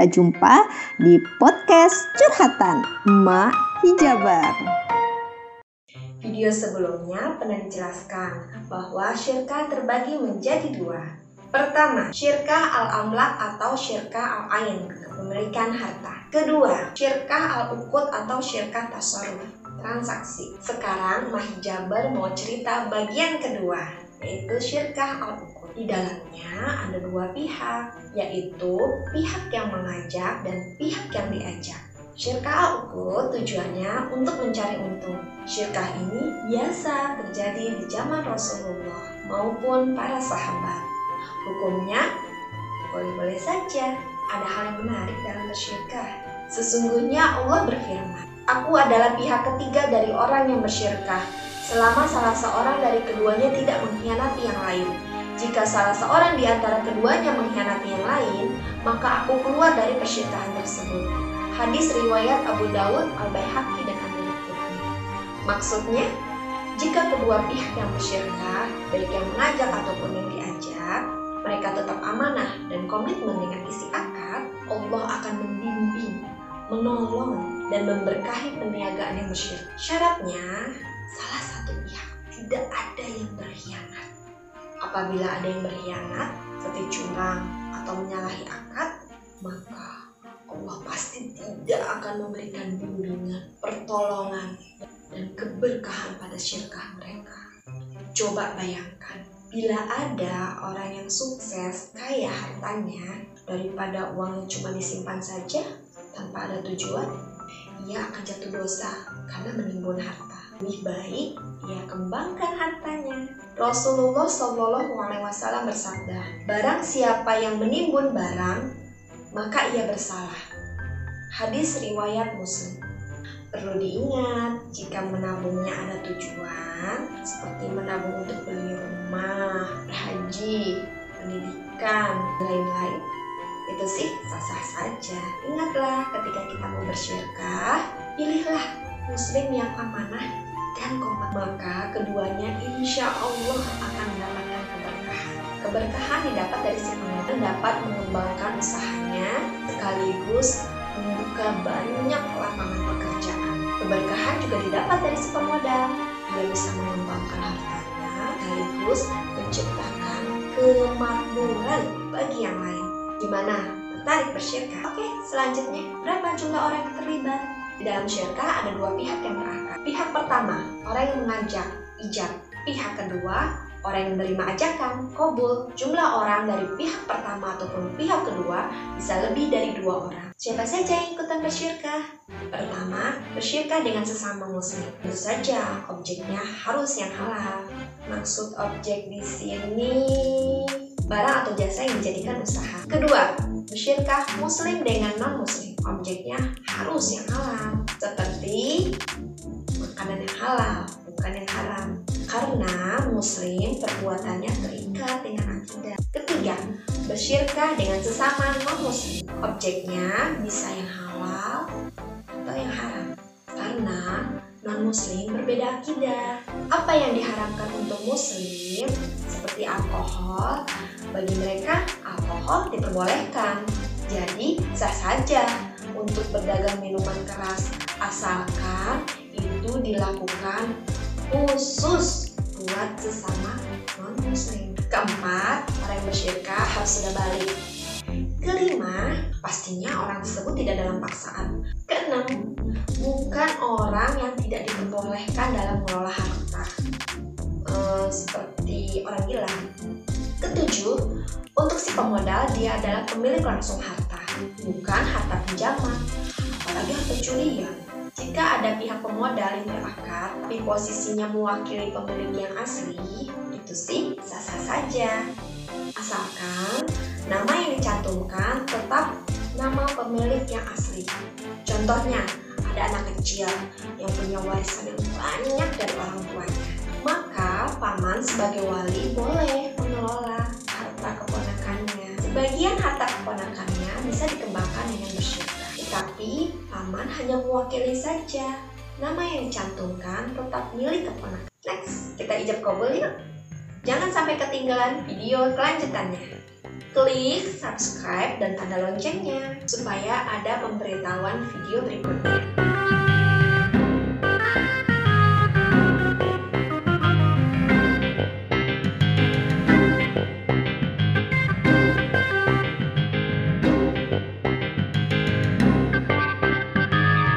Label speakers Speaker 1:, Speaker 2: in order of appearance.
Speaker 1: kita jumpa di podcast Curhatan Emak Hijabar.
Speaker 2: Video sebelumnya pernah dijelaskan bahwa syirkah terbagi menjadi dua. Pertama, syirkah al-amlak atau syirkah al-ain, kepemilikan harta. Kedua, syirkah al-ukut atau syirkah tasarruf, transaksi. Sekarang Mahijabar mau cerita bagian kedua, yaitu syirkah al-ukut. Di dalamnya ada dua pihak, yaitu pihak yang mengajak dan pihak yang diajak. Syirkah al tujuannya untuk mencari untung. Syirkah ini biasa terjadi di zaman Rasulullah maupun para sahabat. Hukumnya boleh-boleh saja. Ada hal yang menarik dalam bersyirkah. Sesungguhnya Allah berfirman, Aku adalah pihak ketiga dari orang yang bersyirkah, selama salah seorang dari keduanya tidak mengkhianati yang lain. Jika salah seorang di antara keduanya mengkhianati yang lain, maka aku keluar dari persyirkahan tersebut. Hadis riwayat Abu Dawud, Al-Baihaqi dan Abu Qurni. Maksudnya, jika kedua pihak yang bersyirkah, baik yang mengajak ataupun yang diajak, mereka tetap amanah dan komitmen dengan isi akad, Allah akan membimbing, menolong, dan memberkahi perniagaan yang bersyirk. Syaratnya, salah satu tidak ada yang berkhianat. Apabila ada yang berkhianat, seperti curang atau menyalahi akad, maka Allah pasti tidak akan memberikan bimbingan, pertolongan, dan keberkahan pada syirkah mereka. Coba bayangkan, bila ada orang yang sukses, kaya hartanya, daripada uangnya cuma disimpan saja tanpa ada tujuan, ia akan jatuh dosa karena menimbun harta. Lebih baik ia kembangkan hartanya. Rasulullah Shallallahu Alaihi Wasallam bersabda, barang siapa yang menimbun barang maka ia bersalah. Hadis riwayat Muslim. Perlu diingat, jika menabungnya ada tujuan, seperti menabung untuk beli rumah, berhaji, pendidikan, lain-lain, itu sih sah-sah saja. Ingatlah, ketika kita mau bersyirkah, pilihlah muslim yang amanah dan komat. Maka keduanya insya Allah akan mendapatkan keberkahan. Keberkahan didapat dari si dapat mengembangkan usahanya sekaligus membuka banyak lapangan pekerjaan. Keberkahan juga didapat dari si pemodal. Dia bisa mengembangkan hartanya sekaligus menciptakan kemakmuran bagi yang lain. Gimana? Tertarik bersyirkah? Oke, selanjutnya, berapa jumlah orang yang terlibat? Di dalam syirkah ada dua pihak yang berakar. Pihak pertama, orang yang mengajak, ijab. Pihak kedua, Orang yang menerima ajakan, kobul, jumlah orang dari pihak pertama ataupun pihak kedua bisa lebih dari dua orang. Siapa saja yang ikutan bersyirkah? Pertama, bersyirkah dengan sesama muslim. Tentu saja, objeknya harus yang halal. Maksud objek di sini barang atau jasa yang dijadikan usaha. Kedua, bersyirkah muslim dengan non-muslim. Objeknya harus yang halal. Seperti makanan yang halal, bukan yang haram karena muslim perbuatannya terikat dengan akidah. Ketiga, bersyirkah dengan sesama non-muslim. Objeknya bisa yang halal atau yang haram. Karena non-muslim berbeda akidah. Apa yang diharamkan untuk muslim seperti alkohol, bagi mereka alkohol diperbolehkan. Jadi sah saja untuk berdagang minuman keras asalkan itu dilakukan khusus buat sesama non muslim. Keempat, orang yang bersyirkah harus sudah balik. Kelima, pastinya orang tersebut tidak dalam paksaan. Keenam, bukan orang yang tidak diperbolehkan dalam mengelola harta, seperti orang gila. Ketujuh, untuk si pemodal dia adalah pemilik langsung harta, bukan harta pinjaman, apalagi harta curian. Jika ada pihak pemodal yang berakar, tapi posisinya mewakili pemilik yang asli, itu sih sah-sah saja. Asalkan nama yang dicantumkan tetap nama pemilik yang asli. Contohnya, ada anak kecil yang punya warisan yang banyak dari orang tuanya. Sebagai wali boleh mengelola harta keponakannya. Sebagian harta keponakannya bisa dikembangkan dengan bersyukur tapi paman hanya mewakili saja. Nama yang dicantumkan tetap milik keponakan. Next, kita ijab kabul yuk. Jangan sampai ketinggalan video kelanjutannya. klik subscribe dan tanda loncengnya supaya ada pemberitahuan video berikutnya.